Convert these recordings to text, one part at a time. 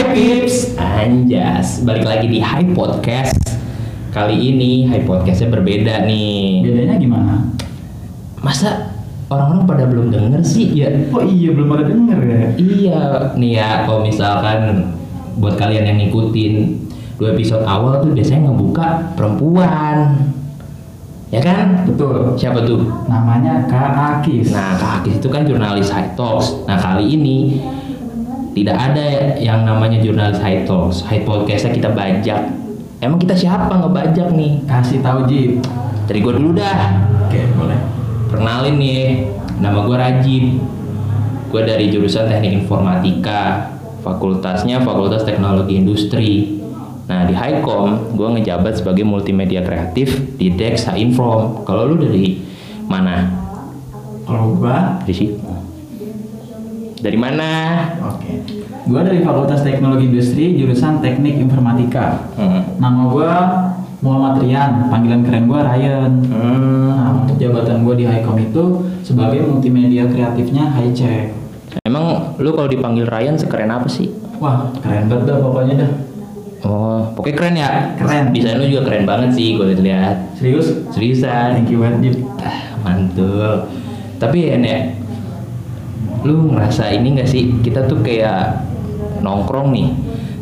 Hai Pips, Anjas, balik lagi di Hai Podcast. Kali ini Hai Podcastnya berbeda nih. Bedanya gimana? Masa orang-orang pada belum denger sih? Ya, Oh iya belum ada denger ya. iya nih ya. Kalau misalkan buat kalian yang ngikutin dua episode awal tuh biasanya ngebuka perempuan, ya kan? Betul. Siapa tuh? Namanya Kak Akis. Nah, Kak Akis itu kan jurnalis High Talks. Nah, kali ini tidak ada yang namanya jurnalis High Talks. High Podcastnya kita bajak. Emang kita siapa ngebajak nih? Kasih tahu Jip. Dari gue dulu dah. Oke boleh. Perkenalin nih, nama gue Rajib. Gue dari jurusan Teknik Informatika. Fakultasnya Fakultas Teknologi Industri. Nah, di Highcom, gue ngejabat sebagai multimedia kreatif di Dex Inform. Kalau lu dari mana? Kalau gua, Dari situ. Dari mana? oke. Gua dari Fakultas Teknologi Industri jurusan Teknik Informatika. Hmm. Nama gua Muhammad Rian, panggilan keren gua Ryan. Hmm. Nah, untuk jabatan gua di Highcom itu sebagai multimedia kreatifnya High Check. Emang lu kalau dipanggil Ryan sekeren apa sih? Wah, keren banget dah pokoknya dah. Oh, pokoknya keren ya. Keren. Desain lu juga keren banget sih, gue lihat. Serius? Seriusan. Thank you banget Jip. Ah, mantul. Tapi ya, Nek, lu ngerasa ini gak sih? Kita tuh kayak nongkrong nih,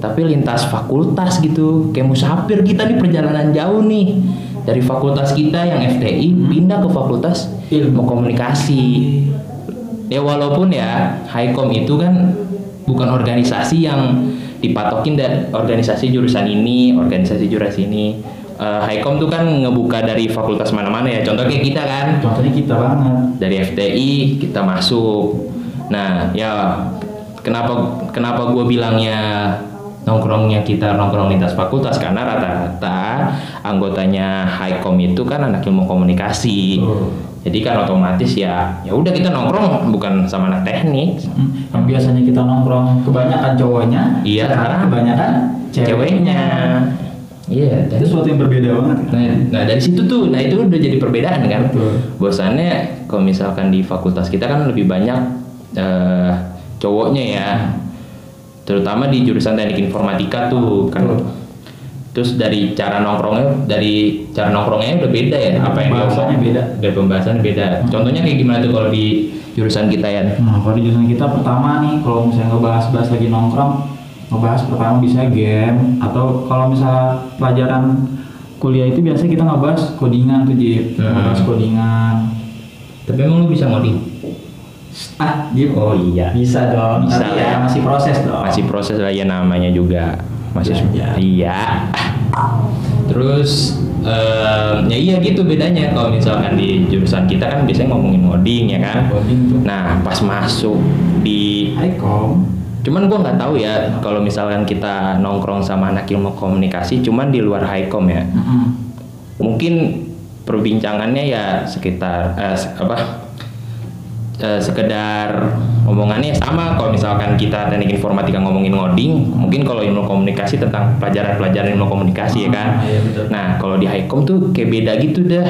tapi lintas fakultas gitu. Kayak musafir kita nih perjalanan jauh nih. Dari fakultas kita yang FTI pindah ke fakultas ilmu komunikasi. Ya walaupun ya Highcom itu kan bukan organisasi yang dipatokin dan organisasi jurusan ini, organisasi jurusan ini. Eh, Highcom tuh kan ngebuka dari fakultas mana-mana ya. Contoh kayak kita kan Contohnya kita banget. dari FTI kita masuk. Nah ya kenapa kenapa gue bilangnya nongkrongnya kita nongkrong lintas fakultas karena rata-rata anggotanya Highcom itu kan anak ilmu komunikasi. Betul. Jadi kan otomatis ya ya udah kita nongkrong bukan sama anak teknik. Hmm, yang biasanya kita nongkrong kebanyakan cowoknya, Iya, sekarang kebanyakan ceweknya. Ceweknya. Iya. dan- Itu sesuatu yang berbeda banget. Nah, nah dari situ tuh, nah itu udah jadi perbedaan kan. Betul. Bosannya kalau misalkan di fakultas kita kan lebih banyak eh, cowoknya ya, terutama di jurusan teknik informatika tuh kan. Betul. Terus dari cara nongkrongnya, dari cara nongkrongnya udah beda ya, apa yang Pembahasannya beda. Dari pembahasannya beda. Contohnya kayak gimana tuh kalau di jurusan kita ya? Nah, kalau di jurusan kita pertama nih, kalau misalnya ngebahas-bahas lagi nongkrong, ngebahas pertama bisa game atau kalau misalnya pelajaran kuliah itu biasanya kita ngebahas codingan tuh Jip, Hmm. ngebahas codingan. Tapi emang lu bisa ngoding? Ah, Jip. Oh iya. Bisa dong. Bisa Tapi lah. ya masih proses dong. masih proses lah ya namanya juga masih Belajar. iya terus em, ya iya gitu bedanya kalau misalkan di jurusan kita kan biasanya ngomongin ngoding ya kan Coding tuh. nah pas masuk di Highcom. cuman gua nggak tahu ya kalau misalkan kita nongkrong sama anak ilmu komunikasi cuman di luar highcom ya Mm-mm. mungkin perbincangannya ya sekitar eh, apa eh, sekedar omongannya sama. Kalau misalkan kita teknik informatika ngomongin ngoding mungkin kalau ilmu komunikasi tentang pelajaran-pelajaran ilmu komunikasi ya kan? Ah, iya, betul. nah kalau di Highcom tuh kayak beda gitu dah.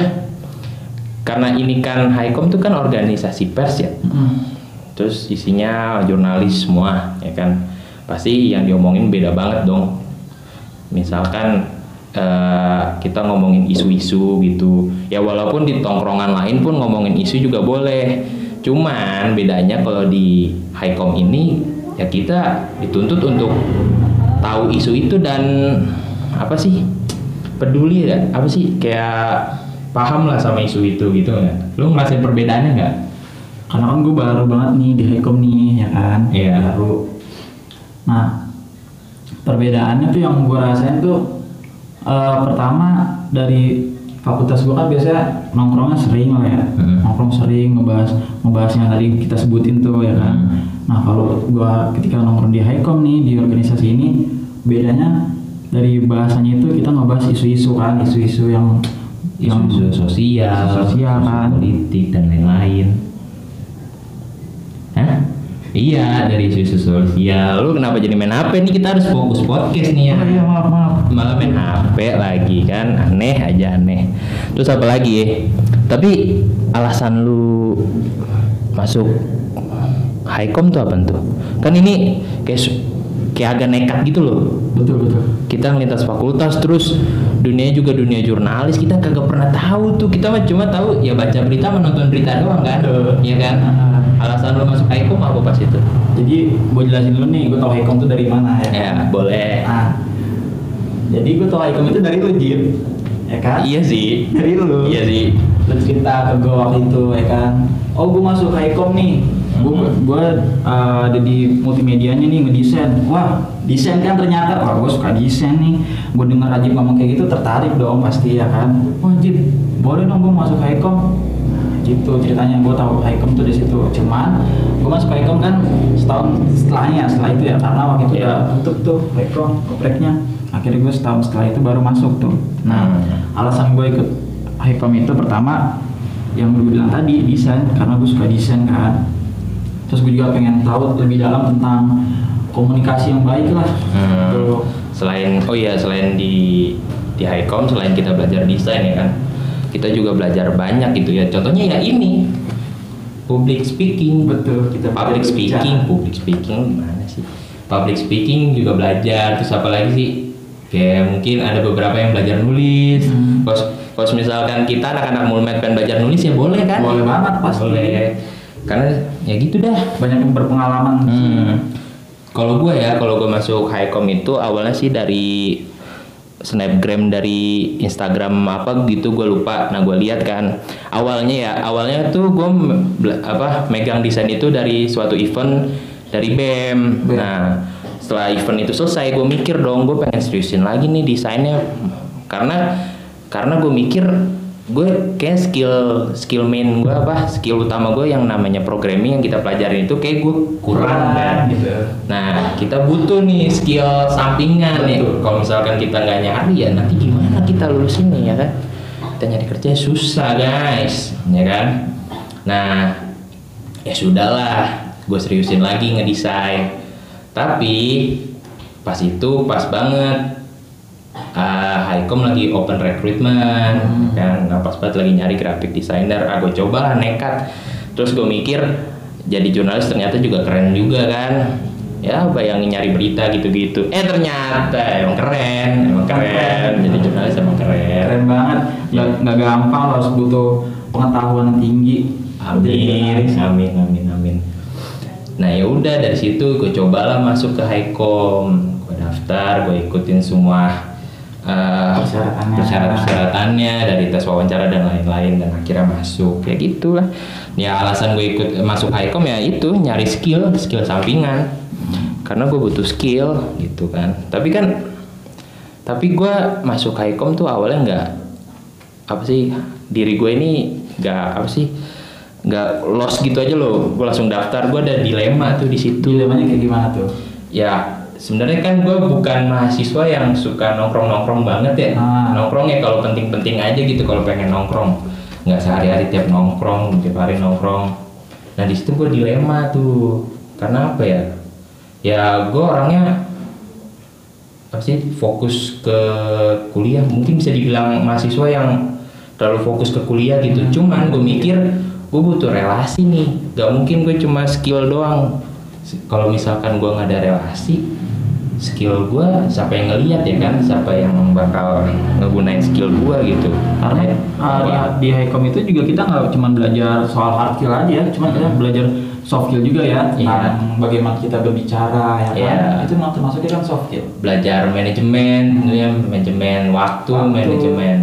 Karena ini kan Highcom tuh kan organisasi pers ya? Mm-mm. terus isinya jurnalis semua ya kan? Pasti yang diomongin beda banget dong. Misalkan eh, kita ngomongin isu-isu gitu. Ya walaupun di tongkrongan lain pun ngomongin isu juga boleh cuman bedanya kalau di Highcom ini ya kita dituntut untuk tahu isu itu dan apa sih peduli ya apa sih kayak paham lah sama isu itu gitu nggak lu ngerasain perbedaannya nggak Karena kan gue baru banget nih di Highcom nih, ya kan? Iya. Baru. Nah, perbedaannya tuh yang gue rasain tuh eh, pertama dari fakultas gue kan biasanya nongkrongnya sering lah ya, Hmm. nongkrong sering ngebahas ngebahas yang tadi kita sebutin tuh ya kan. Hmm. Nah kalau gue ketika nongkrong di Highcom nih di organisasi ini bedanya dari bahasanya itu kita ngebahas isu-isu kan, isu-isu yang yang isu sosial, Sosial, isu kan. politik dan lain-lain. Hah? Iya dari isu sosial. Lu kenapa jadi main HP nih? Kita harus fokus podcast nih ya. Oh iya maaf maaf. Malah main HP lagi kan, aneh aja aneh. Terus apa lagi ya? Tapi alasan lu masuk Highcom tuh apa tuh? Kan ini kayak kayak agak nekat gitu loh betul betul kita ngelintas fakultas terus dunia juga dunia jurnalis kita kagak pernah tahu tuh kita mah cuma tahu ya baca berita menonton berita doang kan Betul. iya kan Ah. alasan lo masuk Haikom apa pas itu jadi gue jelasin dulu nih gue tau Haikom tuh dari mana ya ya boleh nah jadi gue tau Haikom itu dari lu Jin. Ya kan? Iya sih. Dari lu. Iya sih. Lu cerita ke gue waktu itu ya kan? Oh gue masuk Haikom nih. Gue Hmm. gue uh, ada di multimedianya nih ngedesain. Wah desain kan ternyata. Wah gue suka desain nih. Gue denger Rajib ngomong kayak gitu tertarik dong pasti ya kan? Wah Jib boleh dong gue masuk Haikom gitu ceritanya. Gue tahu Haikom tuh di situ. Cuman gue masuk Haikom kan setahun setelahnya setelah itu ya. Karena waktu itu Iya. udah tutup tuh Haikom kopreknya akhirnya gue setahun setelah itu baru masuk tuh. Nah Hmm. alasan gue ikut Haikom itu pertama yang gue bilang tadi desain. Karena gue suka desain kan. Terus gue juga pengen tahu lebih dalam tentang komunikasi yang baik lah. Hmm. Tuh. selain oh iya selain di di Highcom selain kita belajar desain ya kan. Kita juga belajar banyak gitu ya. Contohnya ya ini. Public speaking. Betul kita public speaking berbicara. public speaking gimana sih? Public speaking juga belajar terus apa lagi sih kayak mungkin ada beberapa yang belajar nulis Hmm. Kalau kalau misalkan kita anak-anak mulmet pengen belajar nulis ya boleh kan boleh banget pasti boleh karena ya gitu dah banyak yang berpengalaman Hmm. Kalau gue ya, kalau gue masuk Highcom itu awalnya sih dari snapgram dari Instagram apa gitu gue lupa. Nah gue lihat kan awalnya ya, awalnya tuh gue m- bela- apa megang desain itu dari suatu event dari BEM. BEM. Nah setelah event itu selesai gue mikir dong gue pengen seriusin lagi nih desainnya. Karena karena gue mikir gue kayak skill skill main gue apa skill utama gue yang namanya programming yang kita pelajarin itu kayak gue kurang kan? gitu. Nah kita butuh nih skill sampingan nih. Betul. kalau misalkan kita nggak nyari ya nanti gimana kita lulus ini ya kan? Kita nyari kerja susah guys ya kan? Nah ya sudahlah gue seriusin lagi ngedesain tapi pas itu pas banget. Ah Highcom lagi open recruitment Hmm. kan. Nah, pas banget lagi nyari graphic designer ah gue coba lah nekat. Terus gue mikir jadi jurnalis ternyata juga keren juga kan. Ya bayangin nyari berita gitu-gitu. Eh ternyata emang keren emang keren. jadi jurnalis emang keren. Keren banget. Nggak nggak gampang lo harus butuh pengetahuan tinggi. Amin, amin, amin, amin. Nah ya udah dari situ gue cobalah masuk ke Highcom, gue daftar, gue ikutin semua eh, Persyaratannya. persyaratan-persyaratannya dari tes wawancara dan lain-lain dan akhirnya masuk ya gitulah. Ya alasan gue ikut masuk Highcom ya itu nyari skill, skill sampingan. Karena gue butuh skill gitu kan. Tapi kan tapi gue masuk Highcom tuh awalnya nggak apa sih diri gue ini nggak apa sih nggak lost gitu aja loh. Gue langsung daftar. Gue ada dilema tuh di situ. Dilemanya kayak gimana tuh? Ya sebenarnya kan gue bukan mahasiswa yang suka nongkrong nongkrong banget ya. Ah. nongkrong ya kalau penting-penting aja gitu kalau pengen nongkrong. Nggak sehari-hari tiap nongkrong tiap hari nongkrong. Nah di situ gue dilema tuh. Karena apa ya? Ya gue orangnya apa sih? Fokus ke kuliah. Mungkin bisa dibilang mahasiswa yang terlalu fokus ke kuliah gitu. Cuman gue mikir gue butuh relasi nih. Gak mungkin gue cuma skill doang. Kalau misalkan gue nggak ada relasi skill gue siapa yang ngeliat ya kan? Siapa yang bakal ngegunain skill gue gitu. Karena uh, di, Wah. di Highcom itu juga kita nggak cuma belajar soal hard skill aja ya cuma kita belajar soft skill juga ya. Iya. tentang bagaimana kita berbicara ya kan? Iya. itu termasuknya kan soft skill. Belajar manajemen tentunya manajemen waktu, Waktu. manajemen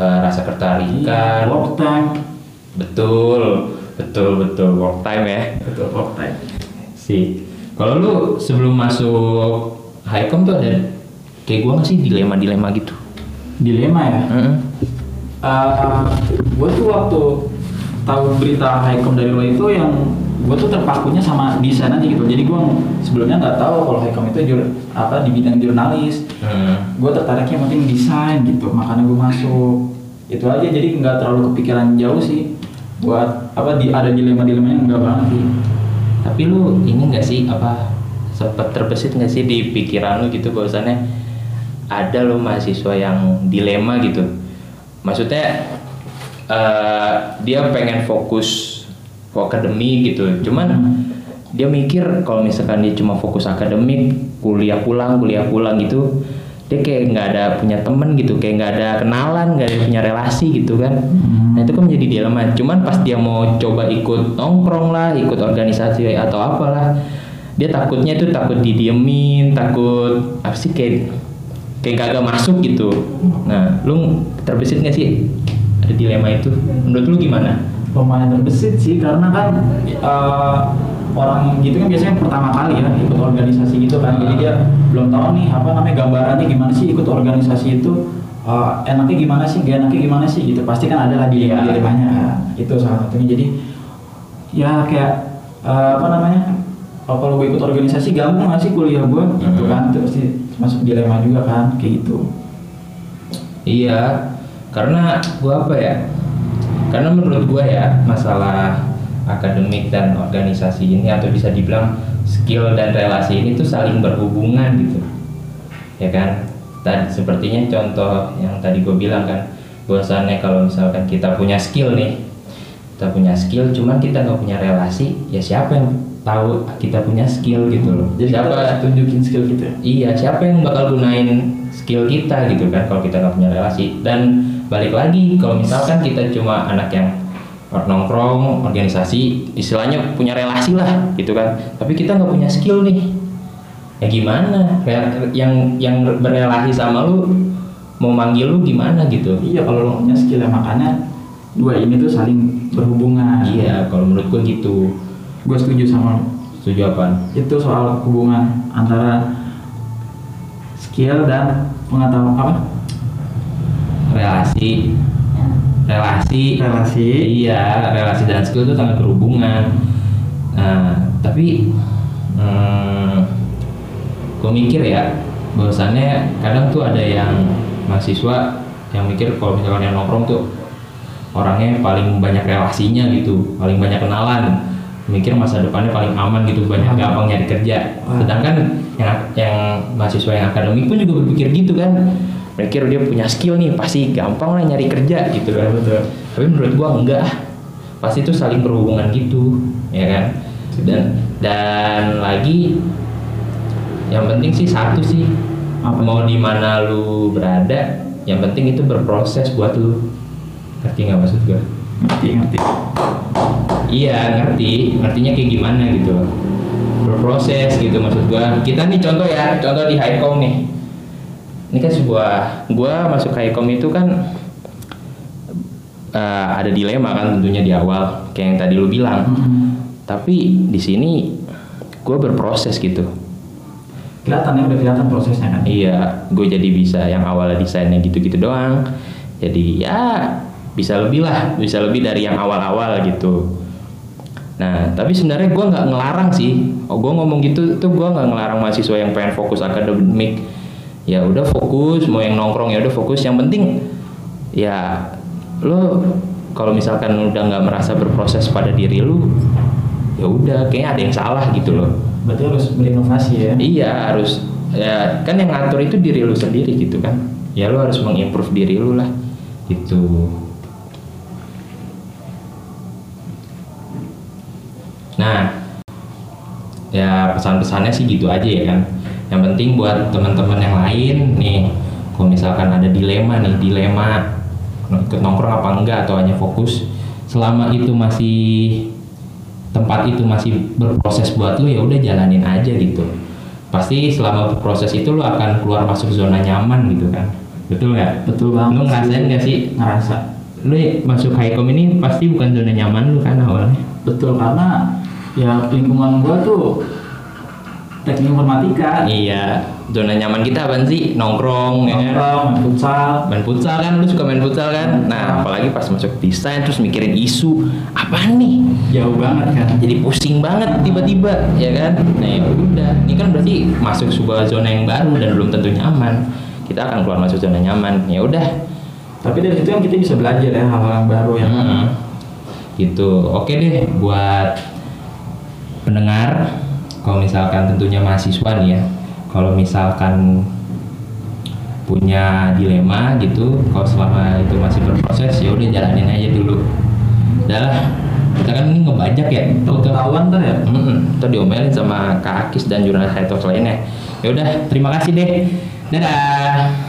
eh, rasa ketertarikan. work time betul betul betul. Work time ya. Betul work time. Sih kalau lu sebelum masuk Highcom tuh ada kayak gua nggak sih? Dilema dilema gitu. Dilema ya? Gue tuh waktu tahu berita Highcom dari lo itu yang gue tuh terpakunya sama desain aja gitu. Jadi gue sebelumnya nggak tahu kalau Highcom itu jur, apa di bidang jurnalis. Hmm. gue tertariknya penting desain gitu. Makanya gue masuk. Itu aja. Jadi nggak terlalu kepikiran jauh sih buat apa di ada dilema dilemanya enggak banget sih. Tapi lu ini nggak sih apa sempat terbesit nggak sih di pikiran lu gitu bahwasannya ada lo mahasiswa yang dilema gitu? Maksudnya eh, dia pengen fokus ke akademi gitu cuman dia mikir kalau misalkan dia cuma fokus akademik kuliah pulang kuliah pulang gitu dia kayak nggak ada punya temen gitu kayak nggak ada kenalan nggak ada punya relasi gitu kan. Nah itu kan menjadi dilema. Cuman pas dia mau coba ikut nongkrong lah ikut organisasi atau apalah dia takutnya itu takut didiemin takut apa sih kayak kayak kagak masuk gitu. Nah lu terbesit nggak sih ada dilema itu? Menurut lu gimana? Lumayan terbesit sih karena kan eh, orang gitu kan biasanya pertama kali ya ikut organisasi gitu kan. Jadi dia belum tahu nih apa namanya gambarannya gimana sih ikut organisasi itu. Eh, enaknya gimana sih gak enaknya gimana sih gitu. Pasti kan ada lah di Iya. dilemanya itu salah satunya. Jadi ya kayak eh, apa namanya oh, kalau gue ikut organisasi gampang gak sih kuliah gue? Gitu Hmm. kan. Itu pasti masuk dilema juga kan kayak gitu. Iya, karena gua apa ya? Karena menurut gua ya masalah akademik dan organisasi ini atau bisa dibilang skill dan relasi ini tuh saling berhubungan gitu, ya kan? Tadi sepertinya contoh yang tadi gue bilang kan, bahwasannya kalau misalkan kita punya skill nih, kita punya skill, cuman kita nggak punya relasi, ya siapa yang tahu kita punya skill gitu loh? jadi kita siapa tunjukin skill kita Iya, siapa yang bakal gunain skill kita gitu kan kalau kita nggak punya relasi dan balik lagi kalau misalkan kita cuma anak yang nongkrong organisasi istilahnya punya relasi lah gitu kan. Tapi kita nggak punya skill nih. Ya gimana? Yang yang berrelasi sama lu mau manggil lu gimana gitu? Iya kalau lo punya skill ya makanya dua ini tuh saling berhubungan. iya kalau menurut gua gitu. Gue setuju sama lo. setuju apa Itu soal hubungan antara skill dan pengetahuan apa? relasi relasi. Relasi. iya relasi dan skill itu sangat berhubungan. Nah tapi hmm, gue mikir ya bahwasannya kadang tuh ada yang mahasiswa yang mikir kalau misalkan yang nongkrong tuh orangnya paling banyak relasinya gitu paling banyak kenalan. Mikir masa depannya paling aman gitu banyak Aman. gampang nyari kerja. Sedangkan yang yang mahasiswa yang akademik pun juga berpikir gitu kan mikir dia punya skill nih pasti gampang lah nyari kerja gitu kan. Betul. tapi menurut gua enggak. Pasti itu saling berhubungan gitu ya kan? Dan dan lagi yang penting sih satu sih Apa? mau di mana lu berada yang penting itu berproses buat lu. Ngerti nggak maksud gua? Ngerti ngerti. iya ngerti. Ngertinya kayak gimana gitu. Berproses gitu maksud gua. Kita nih contoh ya contoh di Highcom nih ini kan sebuah gua masuk Highcom itu kan eh, ada dilema kan tentunya di awal kayak yang tadi lu bilang. Hmm. tapi di sini gue berproses gitu. Kelihatan ya udah kelihatan prosesnya kan. iya gue jadi bisa yang awalnya desainnya gitu-gitu doang. Jadi ya bisa lebih lah bisa lebih dari yang awal-awal gitu. Nah tapi sebenarnya gue nggak ngelarang sih. Oh gue ngomong gitu tuh gue nggak ngelarang mahasiswa yang pengen fokus akademik ya udah fokus mau yang nongkrong ya udah fokus yang penting ya lo kalau misalkan udah nggak merasa berproses pada diri lu ya udah kayaknya ada yang salah gitu loh Berarti harus berinovasi ya. Iya harus ya kan yang ngatur itu diri lu sendiri gitu kan. Ya lu harus mengimprove diri lu lah gitu. Nah, ya pesan-pesannya sih gitu aja ya kan. Yang penting buat teman-teman yang lain nih, kalau misalkan ada dilema nih, dilema ikut nongkrong apa enggak atau hanya fokus, selama itu masih tempat itu masih berproses buat lu ya udah jalanin aja gitu. Pasti selama proses itu lu akan keluar masuk zona nyaman gitu kan. Betul nggak? Betul banget. lu ngerasain nggak sih? Ngerasa. lu masuk highcom ini pasti bukan zona nyaman lu kan awalnya? Betul karena ya lingkungan gua tuh teknik informatika. iya zona nyaman kita apa sih? Nongkrong ya kan? Nongkrong, main futsal. main futsal kan lu suka main futsal kan? Nah apalagi pas masuk desain terus mikirin isu apa nih? Jauh banget kan. jadi pusing banget tiba-tiba ya kan? Nah ya udah. Ini kan berarti masuk sebuah zona yang baru dan belum tentu nyaman. Kita akan keluar masuk zona nyaman. Ya udah. Tapi dari situ kan kita bisa belajar ya hal-hal yang baru ya. Hmm. gitu. Oke deh buat pendengar kalau misalkan tentunya mahasiswa nih ya kalau misalkan punya dilema gitu kalau selama itu masih berproses ya udah jalanin aja dulu udah lah kita kan ini ngebajak ya Tahu ketahuan ntar ya. Mm-mm, ntar diomelin sama Kak Akis dan jurnalis High lainnya. Ya udah, terima kasih deh. Dadah.